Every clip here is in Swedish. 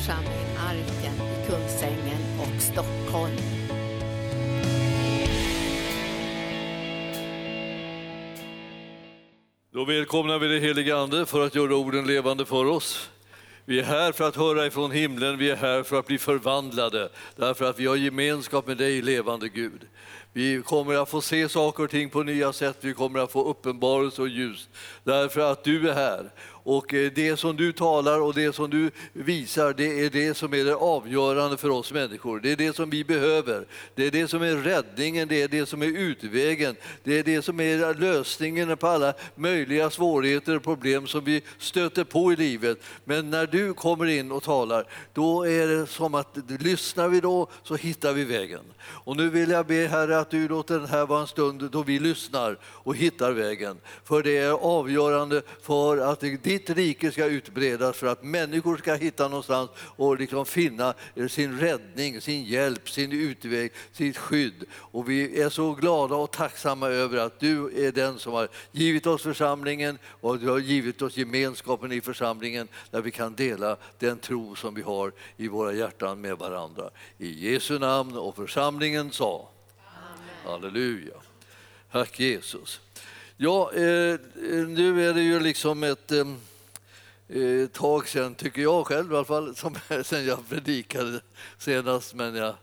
församling Arken i Kungsängen och Stockholm. Då välkomnar vi det helige Ande för att göra orden levande för oss. Vi är här för att höra ifrån himlen, vi är här för att bli förvandlade, därför att vi har gemenskap med dig, levande Gud. Vi kommer att få se saker och ting på nya sätt, vi kommer att få uppenbarelse och ljus, därför att du är här. Och eh, det som du talar och det som du visar, det är det som är det avgörande för oss människor. Det är det som vi behöver. Det är det som är räddningen, det är det som är utvägen. Det är det som är lösningen på alla möjliga svårigheter och problem som vi stöter på i livet. Men när du kommer in och talar, då är det som att lyssnar vi då så hittar vi vägen. Och nu vill jag be Herre att du låter den här vara en stund då vi lyssnar och hittar vägen. För det är avgörande för att ditt rike ska utbredas, för att människor ska hitta någonstans och liksom finna sin räddning, sin hjälp, sin utväg, sitt skydd. Och vi är så glada och tacksamma över att du är den som har givit oss församlingen och du har givit oss gemenskapen i församlingen där vi kan dela den tro som vi har i våra hjärtan med varandra. I Jesu namn och församlingen sa Halleluja. Tack Jesus. Ja, eh, nu är det ju liksom ett eh, eh, tag sedan, tycker jag själv i alla fall, som, sen jag predikade senast. Men jag,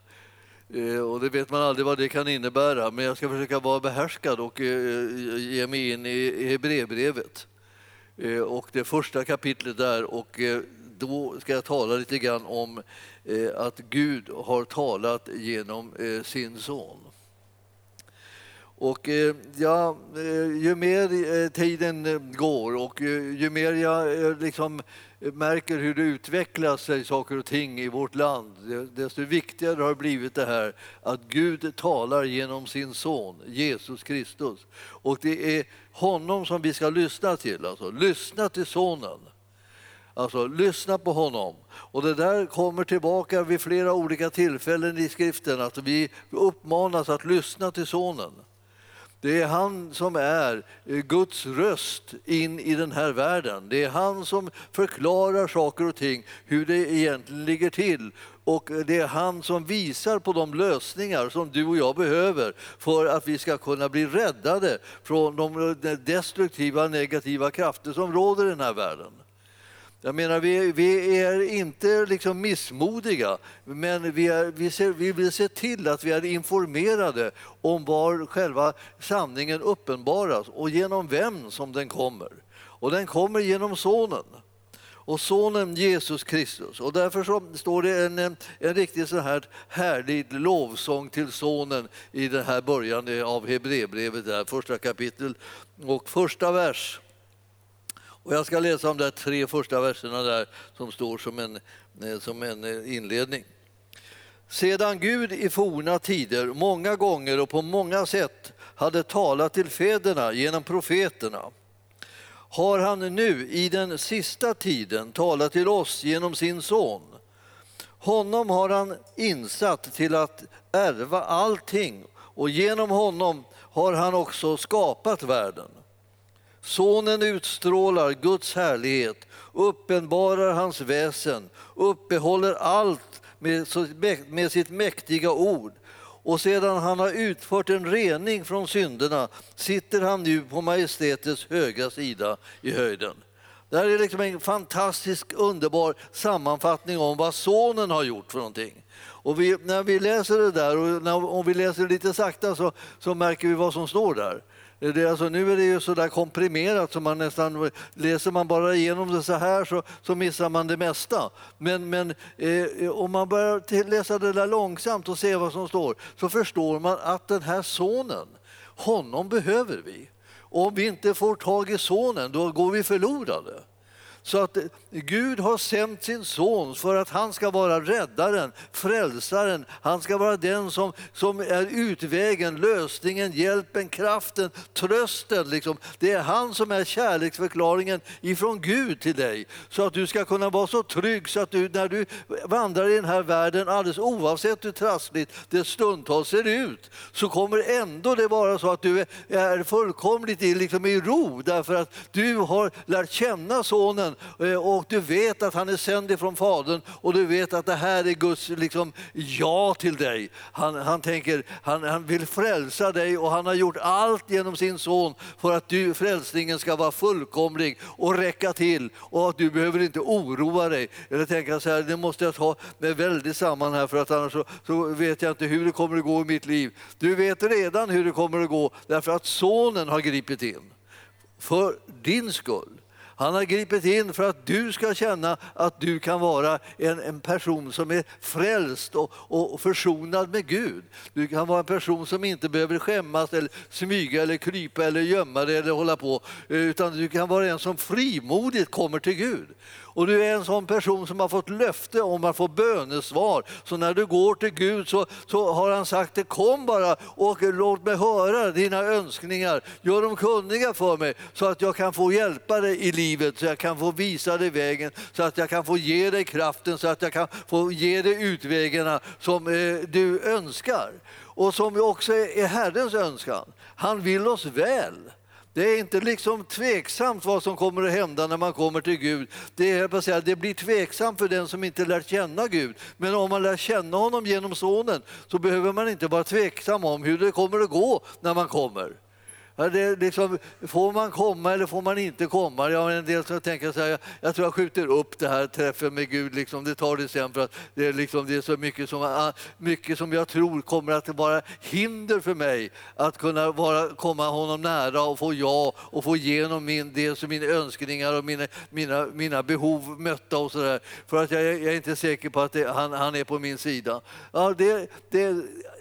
eh, och det vet man aldrig vad det kan innebära, men jag ska försöka vara behärskad och eh, eh, ge mig in i Hebreerbrevet. Eh, och det första kapitlet där. Och, eh, då ska jag tala lite grann om eh, att Gud har talat genom eh, sin son. Och eh, ja, eh, ju mer eh, tiden går och ju mer jag liksom märker hur det utvecklas sig saker och ting i vårt land, desto viktigare har det blivit det här att Gud talar genom sin son Jesus Kristus. Och det är honom som vi ska lyssna till, alltså lyssna till sonen. Alltså lyssna på honom. Och det där kommer tillbaka vid flera olika tillfällen i skriften, att vi uppmanas att lyssna till sonen. Det är han som är eh, Guds röst in i den här världen. Det är han som förklarar saker och ting, hur det egentligen ligger till. Och eh, det är han som visar på de lösningar som du och jag behöver för att vi ska kunna bli räddade från de eh, destruktiva, negativa krafter som råder i den här världen. Jag menar, vi, vi är inte liksom missmodiga, men vi, är, vi, ser, vi vill se till att vi är informerade om var själva sanningen uppenbaras och genom vem som den kommer. Och den kommer genom Sonen och sonen Jesus Kristus. Och därför så står det en, en riktigt så här härlig lovsång till sonen i den här början av Hebreerbrevet, första kapitel och första vers. Och jag ska läsa de där tre första verserna där som står som en, eh, som en eh, inledning. Sedan Gud i forna tider många gånger och på många sätt hade talat till fäderna genom profeterna har han nu i den sista tiden talat till oss genom sin son. Honom har han insatt till att ärva allting och genom honom har han också skapat världen. Sonen utstrålar Guds härlighet, uppenbarar hans väsen, uppehåller allt med sitt mäktiga ord. Och sedan han har utfört en rening från synderna sitter han nu på majestätets höga sida i höjden. Det här är liksom en fantastisk underbar sammanfattning om vad sonen har gjort för någonting. Och vi, när vi läser det där, och när, om vi läser det lite sakta så, så märker vi vad som står där. Eh, det, alltså, nu är det ju så där komprimerat så man nästan läser man bara igenom det så här så, så missar man det mesta. Men, men eh, om man börjar läsa det där långsamt och se vad som står så förstår man att den här sonen, honom behöver vi. Om vi inte får tag i sonen, då går vi förlorade. Så att eh, Gud har sänt sin son för att han ska vara räddaren, frälsaren. Han ska vara den som, som är utvägen, lösningen, hjälpen, kraften, trösten. Liksom. Det är han som är kärleksförklaringen ifrån Gud till dig. Så att du ska kunna vara så trygg så att du när du vandrar i den här världen, alldeles oavsett hur trassligt det stundtals ser ut, så kommer ändå det vara så att du är fullkomligt i, liksom i ro därför att du har lärt känna sonen Eh, och du vet att han är sänd ifrån Fadern och du vet att det här är Guds liksom, ja till dig. Han, han, tänker, han, han vill frälsa dig och han har gjort allt genom sin son för att du, frälsningen ska vara fullkomlig och räcka till och att du behöver inte oroa dig. Eller tänka så här, det måste jag ta med väldigt samman här för att annars så, så vet jag inte hur det kommer att gå i mitt liv. Du vet redan hur det kommer att gå därför att sonen har gripit in för din skull. Han har gripit in för att du ska känna att du kan vara en, en person som är frälst och, och försonad med Gud. Du kan vara en person som inte behöver skämmas, eller smyga, eller krypa, eller gömma dig eller hålla på. Eh, utan du kan vara en som frimodigt kommer till Gud. Och du är en sån person som har fått löfte om att få bönesvar. Så när du går till Gud så, så har han sagt det kom bara och låt mig höra dina önskningar. Gör dem kunniga för mig så att jag kan få hjälpa dig i livet, så jag kan få visa dig vägen, så att jag kan få ge dig kraften, så att jag kan få ge dig utvägarna som eh, du önskar. Och som också är Herrens önskan. Han vill oss väl. Det är inte liksom tveksamt vad som kommer att hända när man kommer till Gud. Det, är, säga, det blir tveksamt för den som inte lär känna Gud. Men om man lär känna honom genom Sonen så behöver man inte vara tveksam om hur det kommer att gå när man kommer. Det liksom, får man komma eller får man inte komma? Jag har en del som tänker så här, jag tror jag skjuter upp det här träffen med Gud, liksom, det tar det sen för att det är, liksom, det är så mycket som, ah, mycket som jag tror kommer att vara hinder för mig att kunna vara, komma honom nära och få ja och få igenom min, dels mina önskningar och mina, mina, mina behov mötta och så där. För att jag, jag är inte säker på att det, han, han är på min sida. Ja, det, det,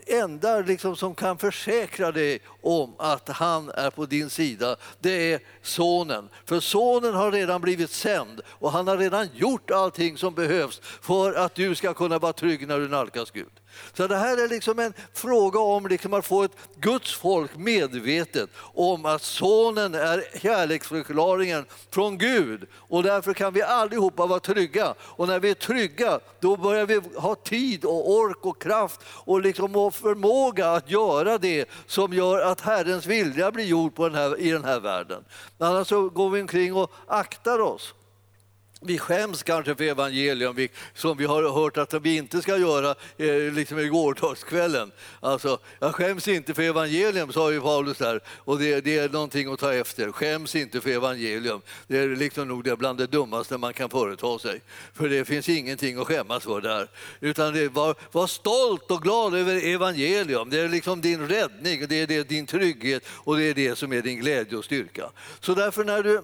enda liksom som kan försäkra dig om att han är på din sida, det är sonen. För sonen har redan blivit sänd och han har redan gjort allting som behövs för att du ska kunna vara trygg när du nalkas Gud. Så det här är liksom en fråga om liksom att få ett Guds folk medvetet om att Sonen är kärleksförklaringen från Gud. Och därför kan vi allihopa vara trygga. Och när vi är trygga, då börjar vi ha tid och ork och kraft och, liksom och förmåga att göra det som gör att Herrens vilja blir gjord på den här, i den här världen. Annars så går vi omkring och aktar oss. Vi skäms kanske för evangelium, som vi har hört att vi inte ska göra eh, liksom i gårdagskvällen. Alltså, jag skäms inte för evangelium, sa ju Paulus där, och det, det, är någonting att ta efter. Skäms inte för evangelium. Det är liksom nog det bland det dummaste man kan företa sig. För det finns ingenting att skämmas för där. Utan det, var, var stolt och glad över evangelium. Det är liksom din räddning, det är det, din trygghet och det är det som är din glädje och styrka. Så därför när du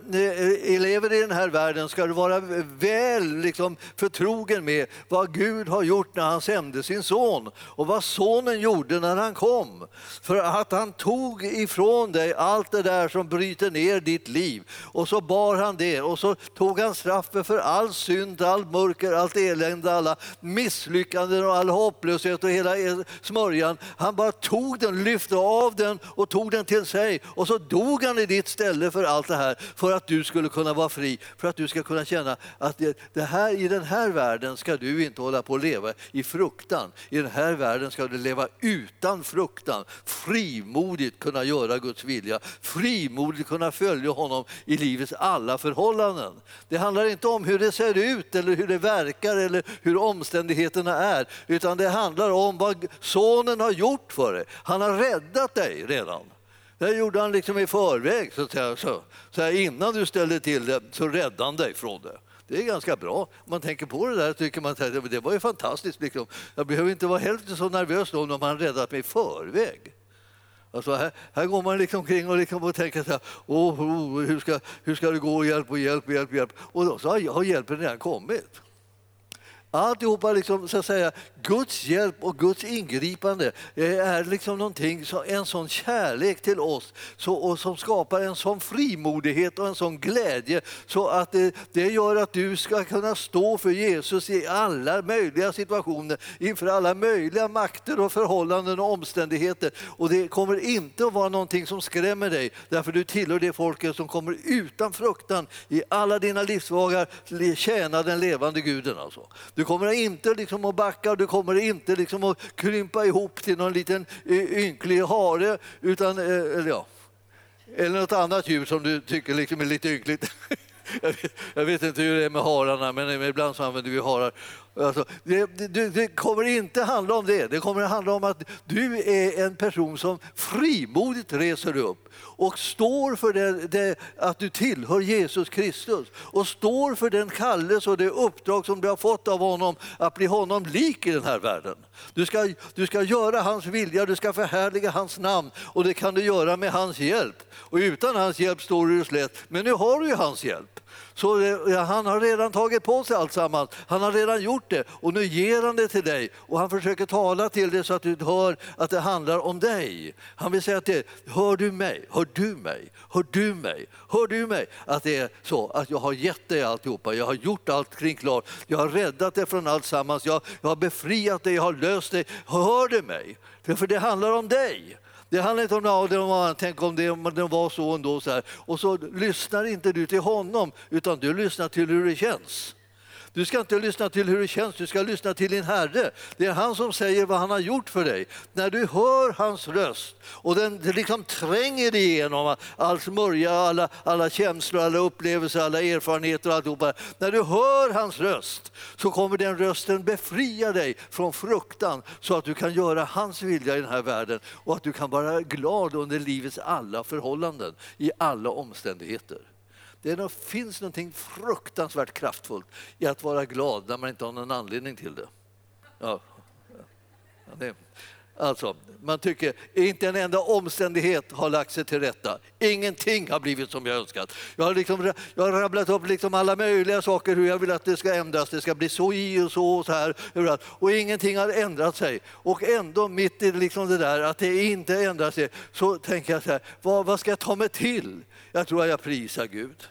eh, lever i den här världen ska du vara väl liksom förtrogen med vad Gud har gjort när han sände sin son och vad sonen gjorde när han kom. För att han tog ifrån dig allt det där som bryter ner ditt liv och så bar han det och så tog han straffet för all synd, all mörker, allt elände, alla misslyckanden och all hopplöshet och hela smörjan. Han bara tog den, lyfte av den och tog den till sig och så dog han i ditt ställe för allt det här för att du skulle kunna vara fri, för att du ska kunna känna känna att det, det här, i den här världen ska du inte hålla på att leva i fruktan. I den här världen ska du leva utan fruktan, frimodigt kunna göra Guds vilja, frimodigt kunna följa honom i livets alla förhållanden. Det handlar inte om hur det ser ut eller hur det verkar eller hur omständigheterna är, utan det handlar om vad sonen har gjort för dig. Han har räddat dig redan. Det gjorde han liksom i förväg, så att säga. Så, så här, innan du ställde till det så räddade han dig från det. Det är ganska bra. Om man tänker på det där tycker man att det var ju fantastiskt. Liksom. Jag behöver inte vara hälften så nervös då om han räddat mig i förväg. Alltså här, här går man liksom kring och, liksom och tänker så här, oh, oh, hur, ska, hur ska det gå, hjälp och hjälp, hjälp, hjälp. Och då så har, har hjälpen redan kommit. Alltihopa, liksom, så att säga, Guds hjälp och Guds ingripande eh, är liksom någonting, en sån kärlek till oss så, och som skapar en sån frimodighet och en sån glädje så att det, det gör att du ska kunna stå för Jesus i alla möjliga situationer, inför alla möjliga makter och förhållanden och omständigheter. Och det kommer inte att vara någonting som skrämmer dig, därför du tillhör det folket som kommer utan fruktan i alla dina livsvagar tjäna den levande guden. Alltså. Du du kommer inte liksom att backa, du kommer inte liksom att krympa ihop till någon liten eh, ynklig hare, utan, eh, eller, ja, eller något annat djur som du tycker liksom är lite ynkligt. Jag vet, jag vet inte hur det är med hararna, men ibland så använder vi harar. Alltså, det, det, det, kommer inte handla om det. Det kommer att handla om att du är en person som frimodigt reser upp och står för det, det, att du tillhör Jesus Kristus och står för den kallelse och det uppdrag som du har fått av honom att bli honom lik i den här världen. Du ska, du ska göra hans vilja, du ska förhärliga hans namn och det kan du göra med hans hjälp. Och utan hans hjälp står du slätt, men nu har du ju hans hjälp. Så ja, han har redan tagit på sig allt sammans. Han har redan gjort det och nu ger han det till dig och han försöker tala till dig så att du hör att det handlar om dig. Han vill säga till dig, hör du mig, hör du mig, hör du mig, hör du mig? Att det är så att jag har gett dig alltihopa, jag har gjort allt kring klart, jag har räddat dig från allt sammans, jag, jag har befriat dig, jag har löst dig. Hör du mig? För det handlar om dig. Det handlar inte om ja, det var, tänk om det, om det var så ändå. Så här. Och så lyssnar inte du till honom, utan du lyssnar till hur det känns. Du ska inte lyssna till hur det känns, du ska lyssna till din Herre. Det är han som säger vad han har gjort för dig. När du hör hans röst och den liksom tränger igenom all smörja, alla, alla känslor, alla upplevelser, alla erfarenheter och alltihopa. När du hör hans röst så kommer den rösten befria dig från fruktan så att du kan göra hans vilja i den här världen och att du kan vara glad under livets alla förhållanden, i alla omständigheter. Det finns något fruktansvärt kraftfullt i att vara glad när man inte har någon anledning till det. Ja. Ja, det. Alltså, man tycker inte en enda omständighet har lagt sig till rätta. Ingenting har blivit som jag önskat. Jag har, liksom, jag har rabblat upp liksom alla möjliga saker hur jag vill att det ska ändras. Det ska bli så i och så och så här. Och ingenting har ändrat sig. Och ändå mitt i liksom det där att det inte ändrar sig så tänker jag så här, vad, vad ska jag ta mig till? Jag tror att jag prisar Gud.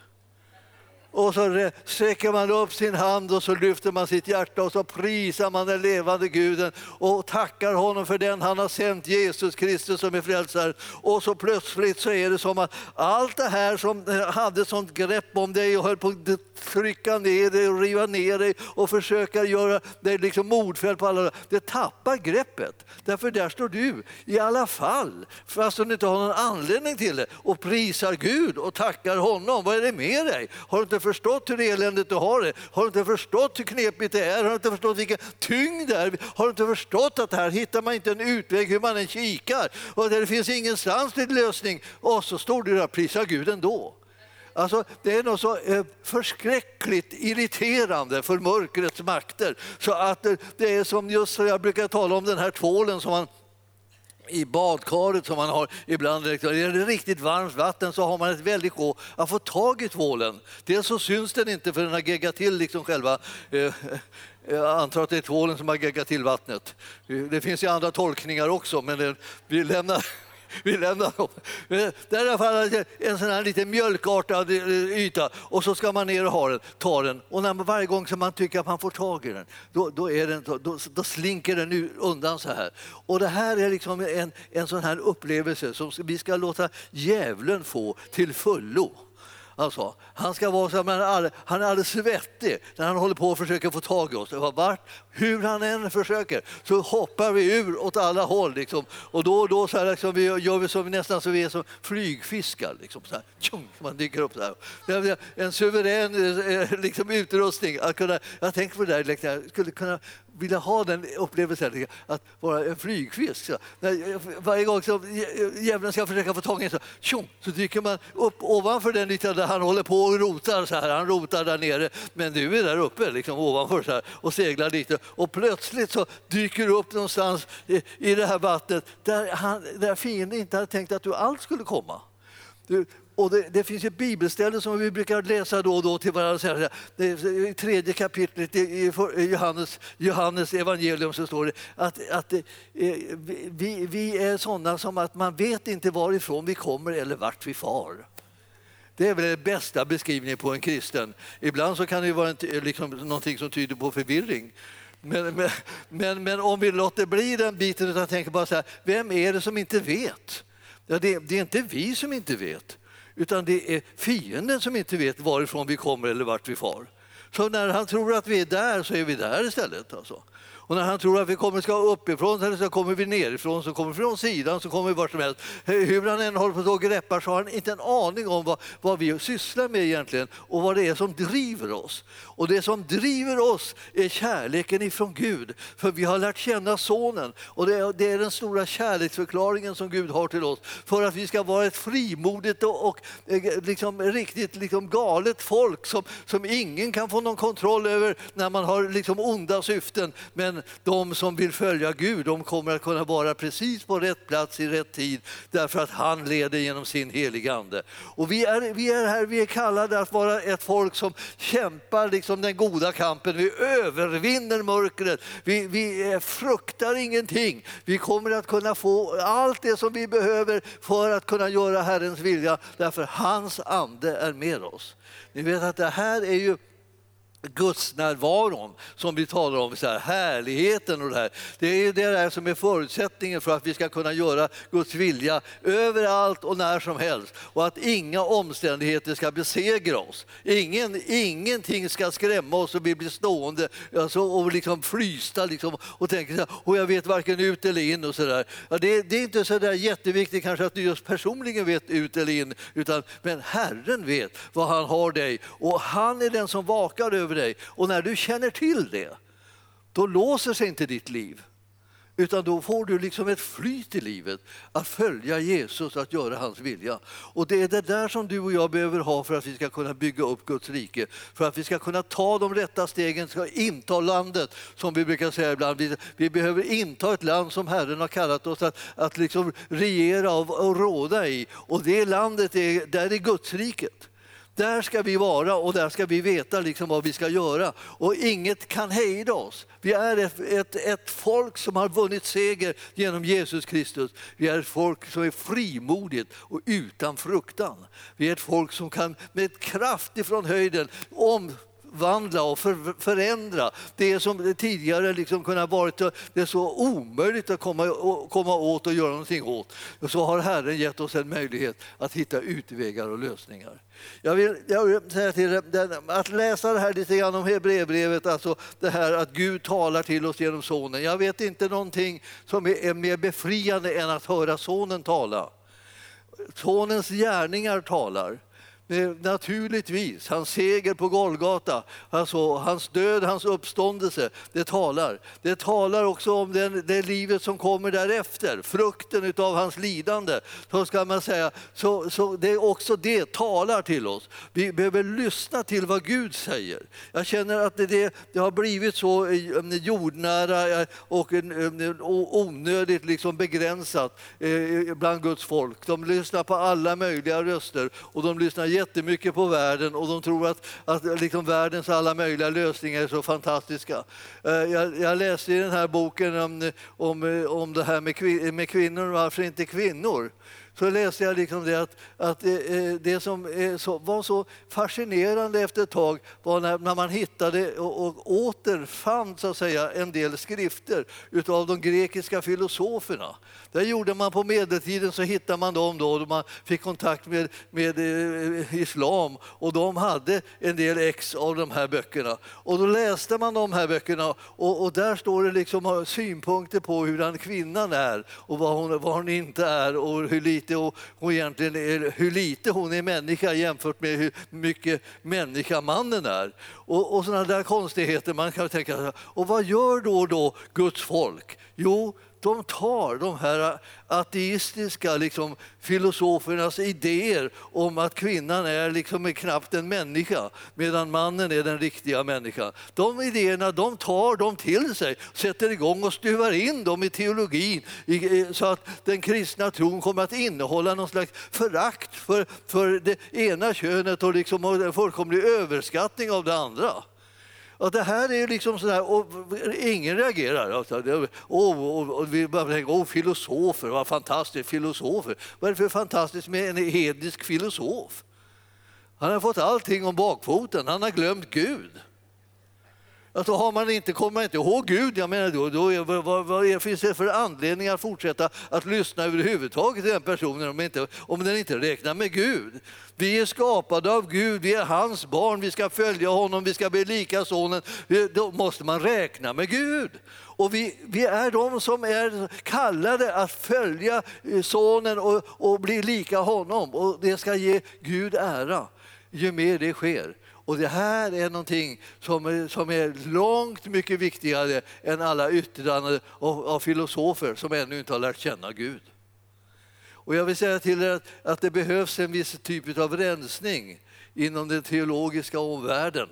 Och så sträcker man upp sin hand och så lyfter man sitt hjärta och så prisar man den levande guden och tackar honom för den han har sänt, Jesus Kristus som är frälsaren. Och så plötsligt så är det som att allt det här som eh, hade sånt grepp om dig och höll på att trycka ner dig och riva ner dig och försöka göra dig liksom mordfälld på alla, det tappar greppet. Därför där står du i alla fall, fast du inte har någon anledning till det, och prisar Gud och tackar honom. Vad är det med dig? Har du inte förstått hur eländigt du har det? Har du inte förstått hur knepigt det är? Har du inte förstått vilken tyngd det är? Har du inte förstått att här hittar man inte en utväg hur man än kikar? Och det finns ingenstans till lösning. Och så står du där och prisar Gud ändå. Alltså, det är något så eh, förskräckligt irriterande för mörkrets makter. Så att eh, det är som just jag brukar tala om den här tvålen som man i badkaret som man har ibland. Är det riktigt varmt vatten så har man ett väldigt sjå att få tag i tvålen. Dels så syns den inte för den har geggat till liksom själva eh, eh, jag antar att det är tvålen som har geggat till vattnet. Det finns ju andra tolkningar också, men vi lämnar vi lämnar dem. Det är i alla fall en sån här lite mjölkartad eh, yta och så ska man ner och ha den, ta den. Och när man, varje gång som man tycker att man får tag i den, då, då, är den, då, då slinker den undan så här. Och det här är liksom en, en sån här upplevelse som vi ska låta djävulen få till fullo. Alltså, han ska vara så han är, han är alldeles svettig när han håller på och försöker få tag i oss. Vart, hur han än försöker så hoppar vi ur åt alla håll. Liksom. Och då och då så här, liksom, vi gör vi som, nästan så vi är som flygfiskar. Liksom, så här, tjung, man dyker upp så här. En suverän eh, liksom, utrustning. Att kunna, jag tänker på det där, liksom, jag skulle kunna vilja ha den upplevelsen att vara en flygfisk. Så, varje gång som djävulen ska försöka få tag i en så, tjong, så dyker man upp ovanför den ytan där han håller på och rotar. Så här. Han rotar där nere, men du är där uppe liksom, ovanför så här, och seglar lite. Och plötsligt så dyker du upp någonstans i, i det här vattnet där, han, där fienden inte hade tänkt att du alls skulle komma. Du, och det, det, finns ett bibelställe som vi brukar läsa då och då till varandra. I tredje kapitlet i Johannes, Johannes evangelium så står det att, att eh, vi, vi är sådana som att man vet inte varifrån vi kommer eller vart vi far. Det är väl den bästa beskrivningen på en kristen. Ibland så kan det vara en, liksom, någonting som tyder på förvirring. Men, men, men, men, om vi låter bli den biten utan tänker bara så här, vem är det som inte vet? Ja, det, det är inte vi som inte vet utan det är fienden som inte vet varifrån vi kommer eller vart vi far. Så när han tror att vi är där så är vi där istället. Alltså. Och när han tror att vi kommer ska uppifrån eller så kommer vi nerifrån, så kommer vi från sidan, så kommer vi vart som helst. Hur han än håller på och greppar så har han inte en aning om vad, vad vi sysslar med egentligen och vad det är som driver oss. Och det som driver oss är kärleken ifrån Gud, för vi har lärt känna Sonen. Och det är, det är den stora kärleksförklaringen som Gud har till oss, för att vi ska vara ett frimodigt och, och eh, liksom, riktigt liksom galet folk som, som ingen kan få någon kontroll över när man har liksom onda syften. Men de som vill följa Gud, de kommer att kunna vara precis på rätt plats i rätt tid, därför att han leder genom sin heliga Ande. Och vi är, vi är här, vi är kallade att vara ett folk som kämpar liksom den goda kampen. Vi övervinner mörkret, vi, vi fruktar ingenting. Vi kommer att kunna få allt det som vi behöver för att kunna göra Herrens vilja, därför hans ande är med oss. Ni vet att det här är ju Guds närvaron som vi talar om, så här, härligheten och det här. Det är det där som är förutsättningen för att vi ska kunna göra Guds vilja överallt och när som helst. Och att inga omständigheter ska besegra oss. Ingen, ingenting ska skrämma oss och vi blir stående alltså, och liksom frysta liksom, och tänker så här, och jag vet varken ut eller in och sådär. Ja, det, det, är inte så där jätteviktigt kanske att du just personligen vet ut eller in, utan, men Herren vet vad han har dig och han är den som vakar över över dig. Och när du känner till det, då låser sig inte ditt liv. Utan då får du liksom ett flyt i livet att följa Jesus, att göra hans vilja. Och det är det där som du och jag behöver ha för att vi ska kunna bygga upp Guds rike. För att vi ska kunna ta de rätta stegen, ska inta landet som vi brukar säga ibland. Vi, vi behöver inta ett land som Herren har kallat oss att, att liksom regera och, och råda i. Och det landet, är, där är Guds riket. Där ska vi vara och där ska vi veta liksom vad vi ska göra. Och inget kan hejda oss. Vi är ett, ett, ett, folk som har vunnit seger genom Jesus Kristus. Vi är ett folk som är frimodigt och utan fruktan. Vi är ett folk som kan med kraft ifrån höjden om förvandla och för, förändra det som tidigare liksom kunnat varit det så omöjligt att komma, komma åt och göra någonting åt. Och så har Herren gett oss en möjlighet att hitta utvägar och lösningar. Jag vill, jag vill säga till er, att läsa det här lite grann om Hebreerbrevet, alltså det här att Gud talar till oss genom Sonen. Jag vet inte någonting som är mer befriande än att höra Sonen tala. Sonens gärningar talar naturligtvis, hans seger på Golgata, alltså hans död, hans uppståndelse, det talar. Det talar också om den, det livet som kommer därefter, frukten av hans lidande. Så ska man säga, så, så det också det talar till oss. Vi behöver lyssna till vad Gud säger. Jag känner att det, det, det har blivit så um, jordnära eh, och um, um, onödigt liksom begränsat eh, bland Guds folk. De lyssnar på alla möjliga röster och de lyssnar jättemycket på världen och de tror att, att liksom världens alla möjliga lösningar är så fantastiska. Eh, jag, jag läste i den här boken om, om, om det här med, kvin med kvinnor, varför inte kvinnor? Så läste jag liksom det att, att eh, eh, det, som eh, så, var så fascinerande efter ett tag var när, när man hittade och, och återfann så att säga, en del skrifter av de grekiska filosoferna. Det gjorde man på medeltiden så hittade man dem då, då man fick kontakt med, med eh, islam och de hade en del ex av de här böckerna. Och då läste man de här böckerna och, och där står det liksom synpunkter på hur kvinnan är och vad hon, vad hon inte är och hur lite och egentligen är, hur lite hon är människa jämfört med hur mycket människa mannen är. Och, och sådana där konstigheter. Man kan tänka, och vad gör då, då Guds folk? Jo, de tar de här ateistiska liksom, filosofernas idéer om att kvinnan är liksom knappt en människa medan mannen är den riktiga människan. De idéerna de tar de till sig, sätter igång och stuvar in dem i teologin så att den kristna tron kommer att innehålla någon slags förakt för, för det ena könet och liksom en fullkomlig överskattning av det andra. Och det här är liksom sådär, och ingen reagerar. Och, och, och vi bara tänker, åh filosofer, vad fantastiskt, filosofer. Vad är det för fantastiskt med en hednisk filosof? Han har fått allting om bakfoten, han har glömt Gud. Alltså har man inte, kommer man inte ihåg Gud, jag menar då, då är, vad, vad finns det för anledning att fortsätta att lyssna överhuvudtaget till den personen om, inte, om den inte räknar med Gud? Vi är skapade av Gud, vi är hans barn, vi ska följa honom, vi ska bli lika sonen. Då måste man räkna med Gud. Och vi, vi är de som är kallade att följa eh, sonen och, och bli lika honom. Och det ska ge Gud ära ju mer det sker. Och det här är någonting som är, som är långt mycket viktigare än alla yttranden av, av filosofer som ännu inte har lärt känna Gud. Och jag vill säga till er att, att det behövs en viss typ av rensning inom den teologiska omvärlden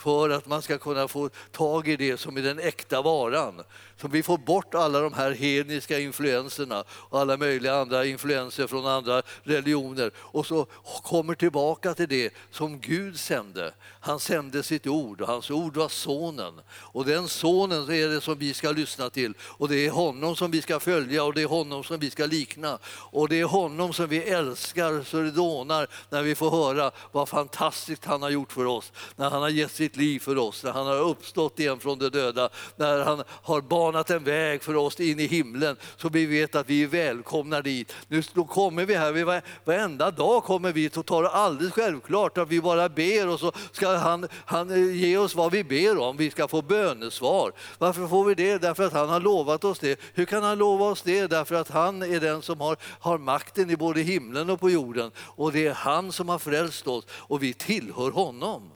för att man ska kunna få tag i det som är den äkta varan. Så vi får bort alla de här hedniska influenserna och alla möjliga andra influenser från andra religioner och så kommer tillbaka till det som Gud sände. Han sände sitt ord och hans ord var sonen. Och den sonen är det som vi ska lyssna till och det är honom som vi ska följa och det är honom som vi ska likna. Och det är honom som vi älskar så det dånar när vi får höra vad fantastiskt han har gjort för oss. När han har gett sitt liv för oss, när han har uppstått igen från de döda, när han har banat en väg för oss in i himlen så vi vet att vi är välkomna dit. Nu kommer vi här, varenda dag kommer vi och tar det alldeles självklart att vi bara ber och så ska han, han eh, ge oss vad vi ber om. Vi ska få bönesvar. Varför får vi det? Därför att han har lovat oss det. Hur kan han lova oss det? Därför att han är den som har, har makten i både himlen och på jorden. Och det är han som har frälst oss och vi tillhör honom.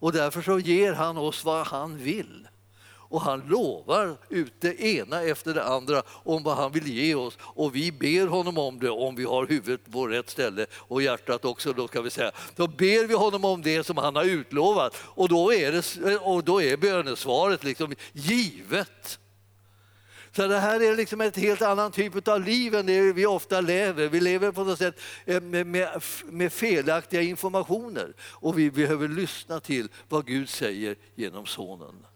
Och därför så ger han oss vad han vill. Och han lovar ut det ena efter det andra om vad han vill ge oss. Och vi ber honom om det om vi har huvudet på rätt ställe och hjärtat också. Då, ska vi säga. då ber vi honom om det som han har utlovat och då är, det, och då är bönesvaret liksom givet. Så det här är liksom ett helt annan typ av liv än det vi ofta lever. Vi lever på något sätt eh, med, med, med felaktiga informationer och vi behöver lyssna till vad Gud säger genom Sonen.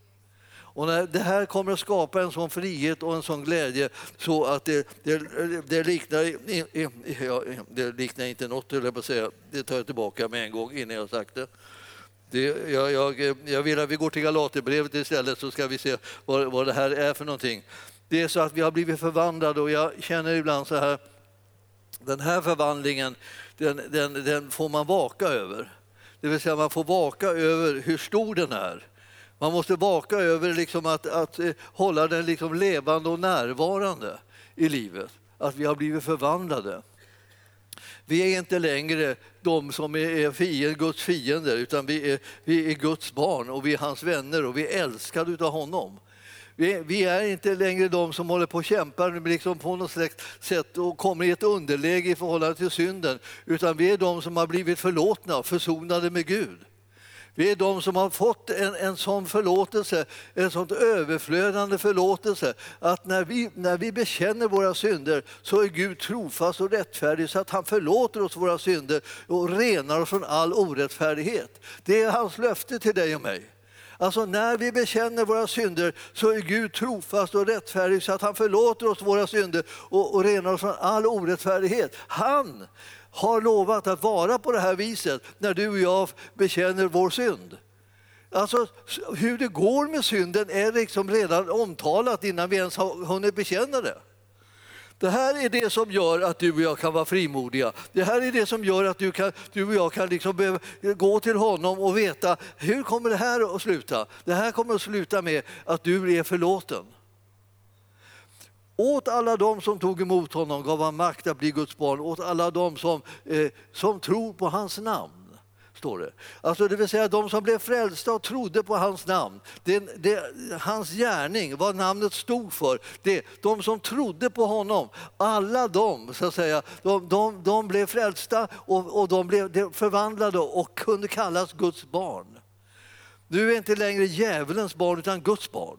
Och när det här kommer att skapa en sån frihet och en sån glädje så att det, det, det liknar, det liknar inte något, höll jag på att säga. Det tar jag tillbaka med en gång innan jag sagt det. Det, jag, jag, jag vill att vi går till Galaterbrevet istället så ska vi se vad, vad det här är för någonting. Det är så att vi har blivit förvandlade och jag känner ibland så här, den här förvandlingen den, den, den får man vaka över. Det vill säga man får vaka över hur stor den är. Man måste vaka över liksom att, att eh, hålla den liksom levande och närvarande i livet. Att vi har blivit förvandlade. Vi är inte längre de som är fiend, Guds fiender utan vi är, vi är Guds barn och vi är hans vänner och vi är älskade av honom. Vi, vi, är inte längre de som håller på och kämpar liksom på något sätt och kommer i ett underläge i förhållande till synden utan vi är de som har blivit förlåtna, och försonade med Gud. Vi är de som har fått en, en sån förlåtelse, en sån överflödande förlåtelse att när vi, när vi bekänner våra synder så är Gud trofast och rättfärdig så att han förlåter oss våra synder och renar oss från all orättfärdighet. Det är hans löfte till dig och mig. Alltså när vi bekänner våra synder så är Gud trofast och rättfärdig så att han förlåter oss våra synder och, och renar oss från all orättfärdighet. Han har lovat att vara på det här viset när du och jag bekänner vår synd. Alltså, hur det går med synden är liksom redan omtalat innan vi ens har hunnit bekänna det. Det här är det som gör att du och jag kan vara frimodiga. Det här är det som gör att du, kan, du och jag kan liksom gå till honom och veta hur kommer det här att sluta? Det här kommer att sluta med att du är förlåten. Åt alla dem som tog emot honom gav han makt att bli Guds barn, åt alla dem som, eh, som tror på hans namn. Står det. Alltså det vill säga de som blev frälsta och trodde på hans namn. Det, det, hans gärning, vad namnet stod för, det, de som trodde på honom, alla de, så att säga, de, de, de blev frälsta och, och de blev förvandlade och kunde kallas Guds barn. Du är inte längre djävulens barn utan Guds barn.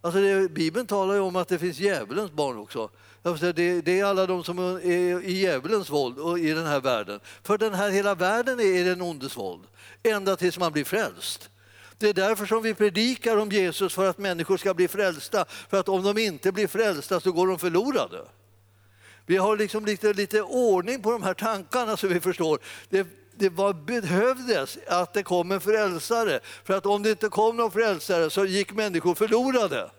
Alltså det, Bibeln talar ju om att det finns djävulens barn också. Det, är alla de som är i djävulens våld och i den här världen. För den här hela världen är den ondes våld, ända tills man blir frälst. Det är därför som vi predikar om Jesus, för att människor ska bli frälsta. För att om de inte blir frälsta så går de förlorade. Vi har liksom lite, lite ordning på de här tankarna så vi förstår. Det, det var, behövdes att det kom en frälsare. För att om det inte kom någon frälsare så gick människor förlorade.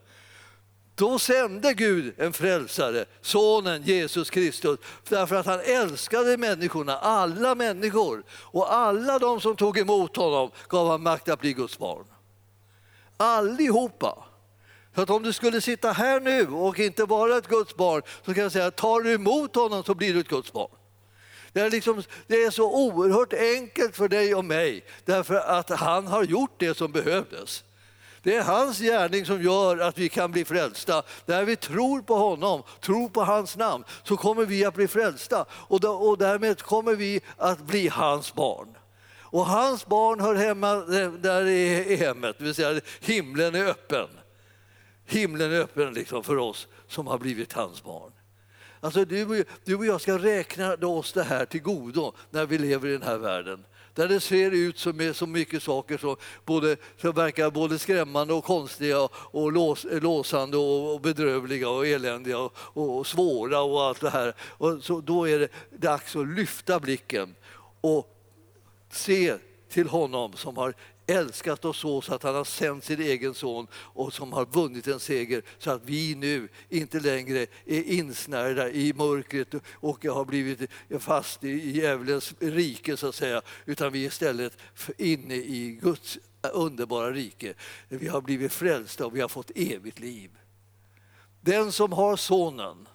Då sände Gud en frälsare, sonen Jesus Kristus, därför att han älskade människorna, alla människor. Och alla de som tog emot honom gav han makt att bli Guds barn. Allihopa. Så att om du skulle sitta här nu och inte vara ett Guds barn så kan jag säga att tar du emot honom så blir du ett Guds barn. Det är, liksom, det är så oerhört enkelt för dig och mig därför att han har gjort det som behövdes. Det är hans gärning som gör att vi kan bli frälsta. När vi tror på honom, tror på hans namn, så kommer vi att bli frälsta och, då, och därmed kommer vi att bli hans barn. Och hans barn hör hemma där i hemmet, det vill säga himlen är öppen. Himlen är öppen liksom för oss som har blivit hans barn. Alltså du, du och jag ska räkna oss det här till godo när vi lever i den här världen. Där det ser ut som så mycket saker som, både, som verkar både skrämmande och konstiga och lås, låsande och bedrövliga och eländiga och, och, svåra och allt det här. Och så då är det dags att lyfta blicken och se till honom som har älskat oss så, så att han har sänt sin egen son och som har vunnit en seger så att vi nu inte längre är insnärda i mörkret och har blivit fast i djävulens rike så att säga utan vi är istället inne i Guds underbara rike. Vi har blivit frälsta och vi har fått evigt liv. Den som har sonen,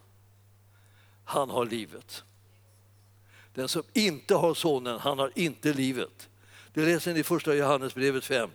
han har livet. Den som inte har sonen, han har inte livet. Det läser ni i första Johannesbrevet 5.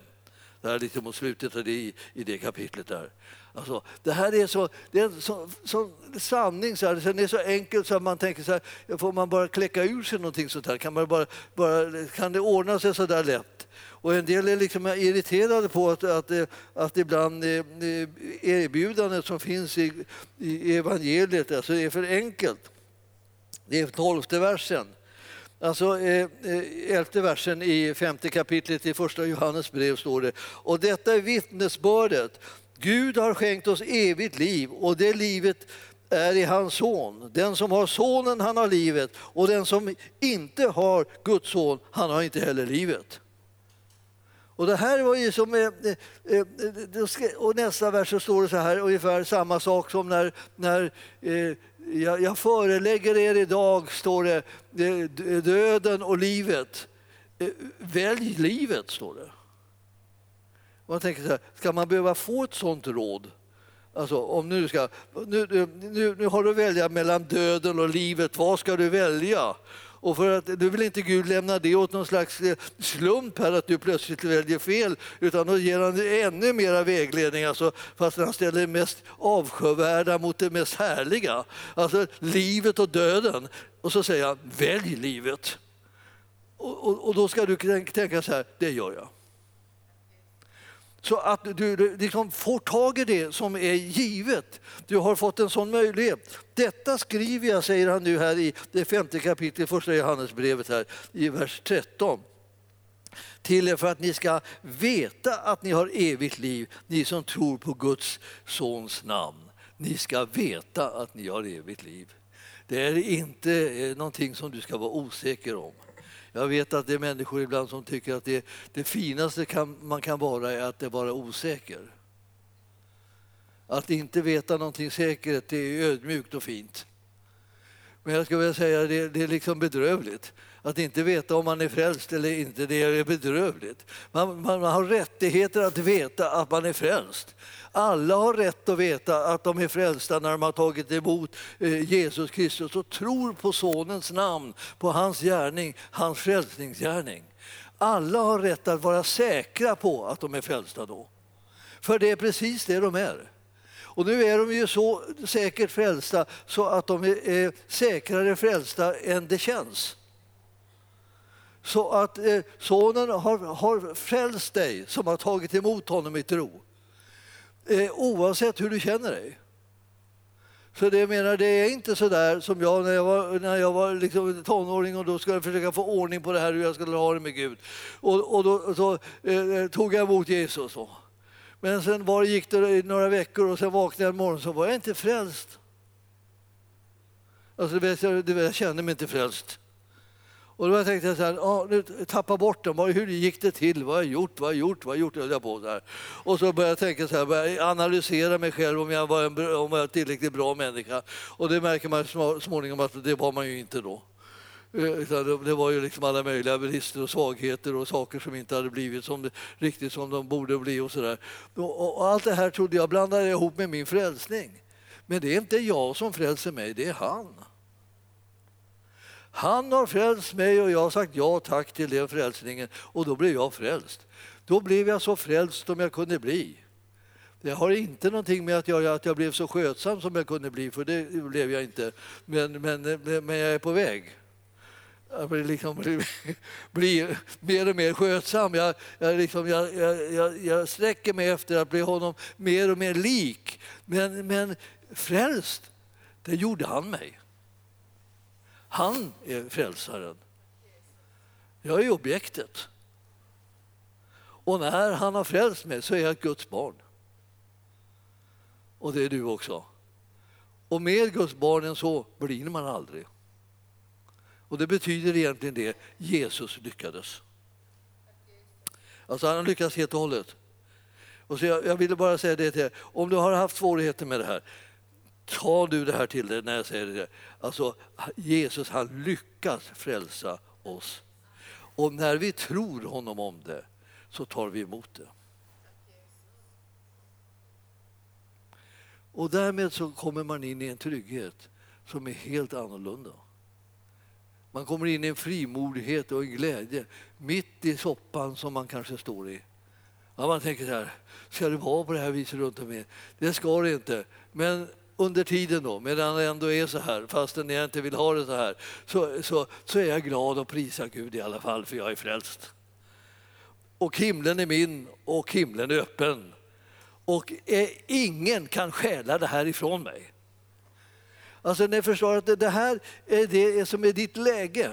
Det här är lite mot slutet av det, i, i det kapitlet där. Alltså, det här är så, det är en så, så sanning, så här, den är så enkel så att man tänker så här, får man bara kläcka ur sig någonting sånt här? Kan, man bara, bara, kan det ordna sig så där lätt? Och en del är liksom irriterade på att, att, att ibland eh, eh, erbjudandet som finns i, i evangeliet alltså är för enkelt. Det är tolfte versen. Alltså, eh, eh, elfte versen i femte kapitlet i första Johannes brev står det. Och detta är vittnesbördet. Gud har skänkt oss evigt liv och det livet är i hans son. Den som har sonen, han har livet och den som inte har Guds son, han har inte heller livet. Och det här var ju som... Eh, eh, eh, och nästa vers så står det så här, ungefär samma sak som när, när jag, jag förelägger er idag, står det, döden och livet. Välj livet, står det. Man tänker så här, ska man behöva få ett sånt råd? Alltså, om nu, ska, nu, nu, nu har du att välja mellan döden och livet, vad ska du välja? Och för att, nu vill inte Gud lämna det åt någon slags eh, slump här att du plötsligt väljer fel utan då ger han ännu mera vägledning alltså, fast han ställer det mest avskyvärda mot det mest härliga. Alltså livet och döden. Och så säger han välj livet. Och, och, och då ska du tänka så här, det gör jag. Så att du liksom får tag i det som är givet. Du har fått en sån möjlighet. Detta skriver jag, säger han nu här i det femte kapitlet, första Johannesbrevet här i vers 13 till er för att ni ska veta att ni har evigt liv, ni som tror på Guds sons namn. Ni ska veta att ni har evigt liv. Det är inte eh, någonting som du ska vara osäker om. Jag vet att det är människor ibland som tycker att det, det finaste kan, man kan vara är att vara osäker. Att inte veta någonting säkert det är ödmjukt och fint. Men jag skulle vilja säga att det, det är liksom bedrövligt. Att inte veta om man är frälst eller inte, det är bedrövligt. Man, man, man har rättigheter att veta att man är frälst. Alla har rätt att veta att de är frälsta när de har tagit emot eh, Jesus Kristus och tror på Sonens namn, på hans gärning, hans frälsningsgärning. Alla har rätt att vara säkra på att de är frälsta då. För det är precis det de är. Och nu är de ju så säkert frälsta så att de är säkrare frälsta än det känns. Så att eh, sonen har, har frälst dig som har tagit emot honom i tro. Eh, oavsett hur du känner dig. Så det, menar, det är inte så där som jag när jag var, när jag var liksom tonåring och då skulle jag försöka få ordning på det här hur jag skulle ha det med Gud. Och, och då så, eh, tog jag emot Jesus. Och. Men sen var, gick det några veckor och sen vaknade jag en morgon så var jag inte frälst. Alltså, jag, jag kände mig inte frälst. Och då tänkte jag så här, ah, nu tappa bort dem. Hur gick det till? Vad har jag gjort? Vad har jag gjort? Vad har jag gjort? Jag på så här. Och så började jag tänka så här, började analysera mig själv om jag var en, om jag var tillräckligt bra människa. Och det märker man småningom att det var man ju inte då. Eh, det var ju liksom alla möjliga brister och svagheter och saker som inte hade blivit som det, riktigt som de borde bli. och, så där. Och Allt det här trodde jag blandade ihop med min frälsning. Men det är inte jag som frälser mig, det är han. Han har frälst mig och jag har sagt ja tack till den frälsningen och då blev jag frälst. Då blev jag så frälst som jag kunde bli. Det har inte någonting med att göra att jag blev så skötsam som jag kunde bli, för det blev jag inte. Men, men, men jag är på väg. Jag blir, liksom, blir, mer och mer skötsam. Jag, jag, liksom, jag, jag, jag sträcker mig efter att bli honom mer och mer lik. Men, men frälst, det gjorde han mig. Han är frälsaren. Jag är objektet. Och när han har frälst mig så är jag Guds barn. Och det är du också. Och mer Guds barn än så blir man aldrig. Och det betyder egentligen det, Jesus lyckades. Alltså han lyckades helt och hållet. Och så jag, jag ville bara säga det till er, om du har haft svårigheter med det här, ta du det här till dig när jag säger det. Alltså Jesus han lyckas frälsa oss. Och när vi tror honom om det så tar vi emot det. Och därmed så kommer man in i en trygghet som är helt annorlunda. Man kommer in i en frimodighet och en glädje mitt i soppan som man kanske står i. Ja, man tänker så här, ska det vara på det här viset runt omkring? Det ska det inte. Men under tiden då, medan det ändå är så här, fastän jag inte vill ha det så här, så, så, så är jag glad och prisar Gud i alla fall, för jag är frälst. Och himlen är min och himlen är öppen. Och ingen kan stjäla det här ifrån mig. Alltså ni förstår att det här är det som är ditt läge.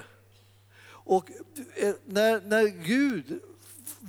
Och eh, när, när Gud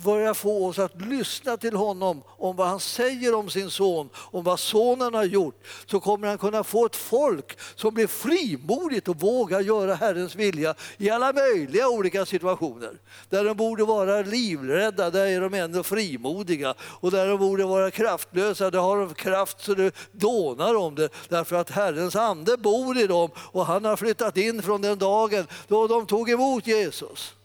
börja få oss att lyssna till honom om vad han säger om sin son, om vad sonen har gjort, så kommer han kunna få ett folk som blir frimodigt och vågar göra Herrens vilja i alla möjliga olika situationer. Där de borde vara livrädda, där är de ändå frimodiga. Och där de borde vara kraftlösa, där har de kraft så det dånar om det. Därför att Herrens ande bor i dem och han har flyttat in från den dagen då de tog emot Jesus.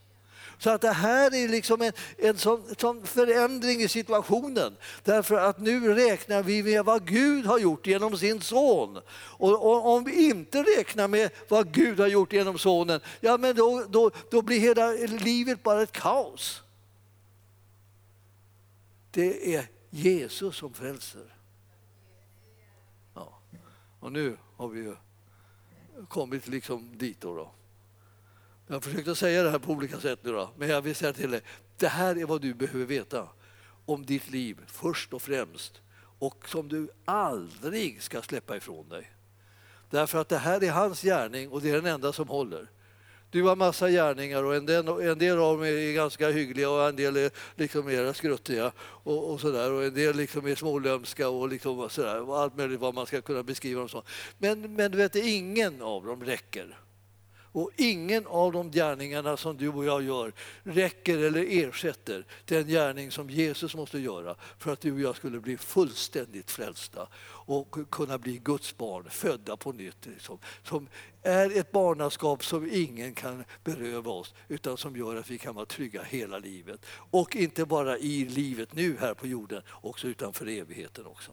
Så att det här är liksom en, en sån, sån, förändring i situationen. Därför att nu räknar vi med vad Gud har gjort genom sin son. Och, och om vi inte räknar med vad Gud har gjort genom sonen, ja men då, då, då blir hela livet bara ett kaos. Det är Jesus som frälser. Ja. Och nu har vi ju kommit liksom dit. Då, då. Jag har försökt att säga det här på olika sätt nu då, men jag vill säga till dig, det här är vad du behöver veta om ditt liv först och främst och som du aldrig ska släppa ifrån dig. Därför att det här är hans gärning och det är den enda som håller. Du har massa gärningar och en del, en del av dem är ganska hyggliga och en del är liksom mera skruttiga och, och, sådär. Och en del liksom är smålömska och liksom sådär. Och allt möjligt vad man ska kunna beskriva dem som. Men, men du vet, ingen av dem räcker. Och ingen av de gärningarna som du och jag gör räcker eller ersätter den gärning som Jesus måste göra för att du och jag skulle bli fullständigt frälsta och kunna bli Guds barn, födda på nytt. Liksom, som är ett barnaskap som ingen kan beröva oss utan som gör att vi kan vara trygga hela livet. Och inte bara i livet nu här på jorden, också utan för evigheten också.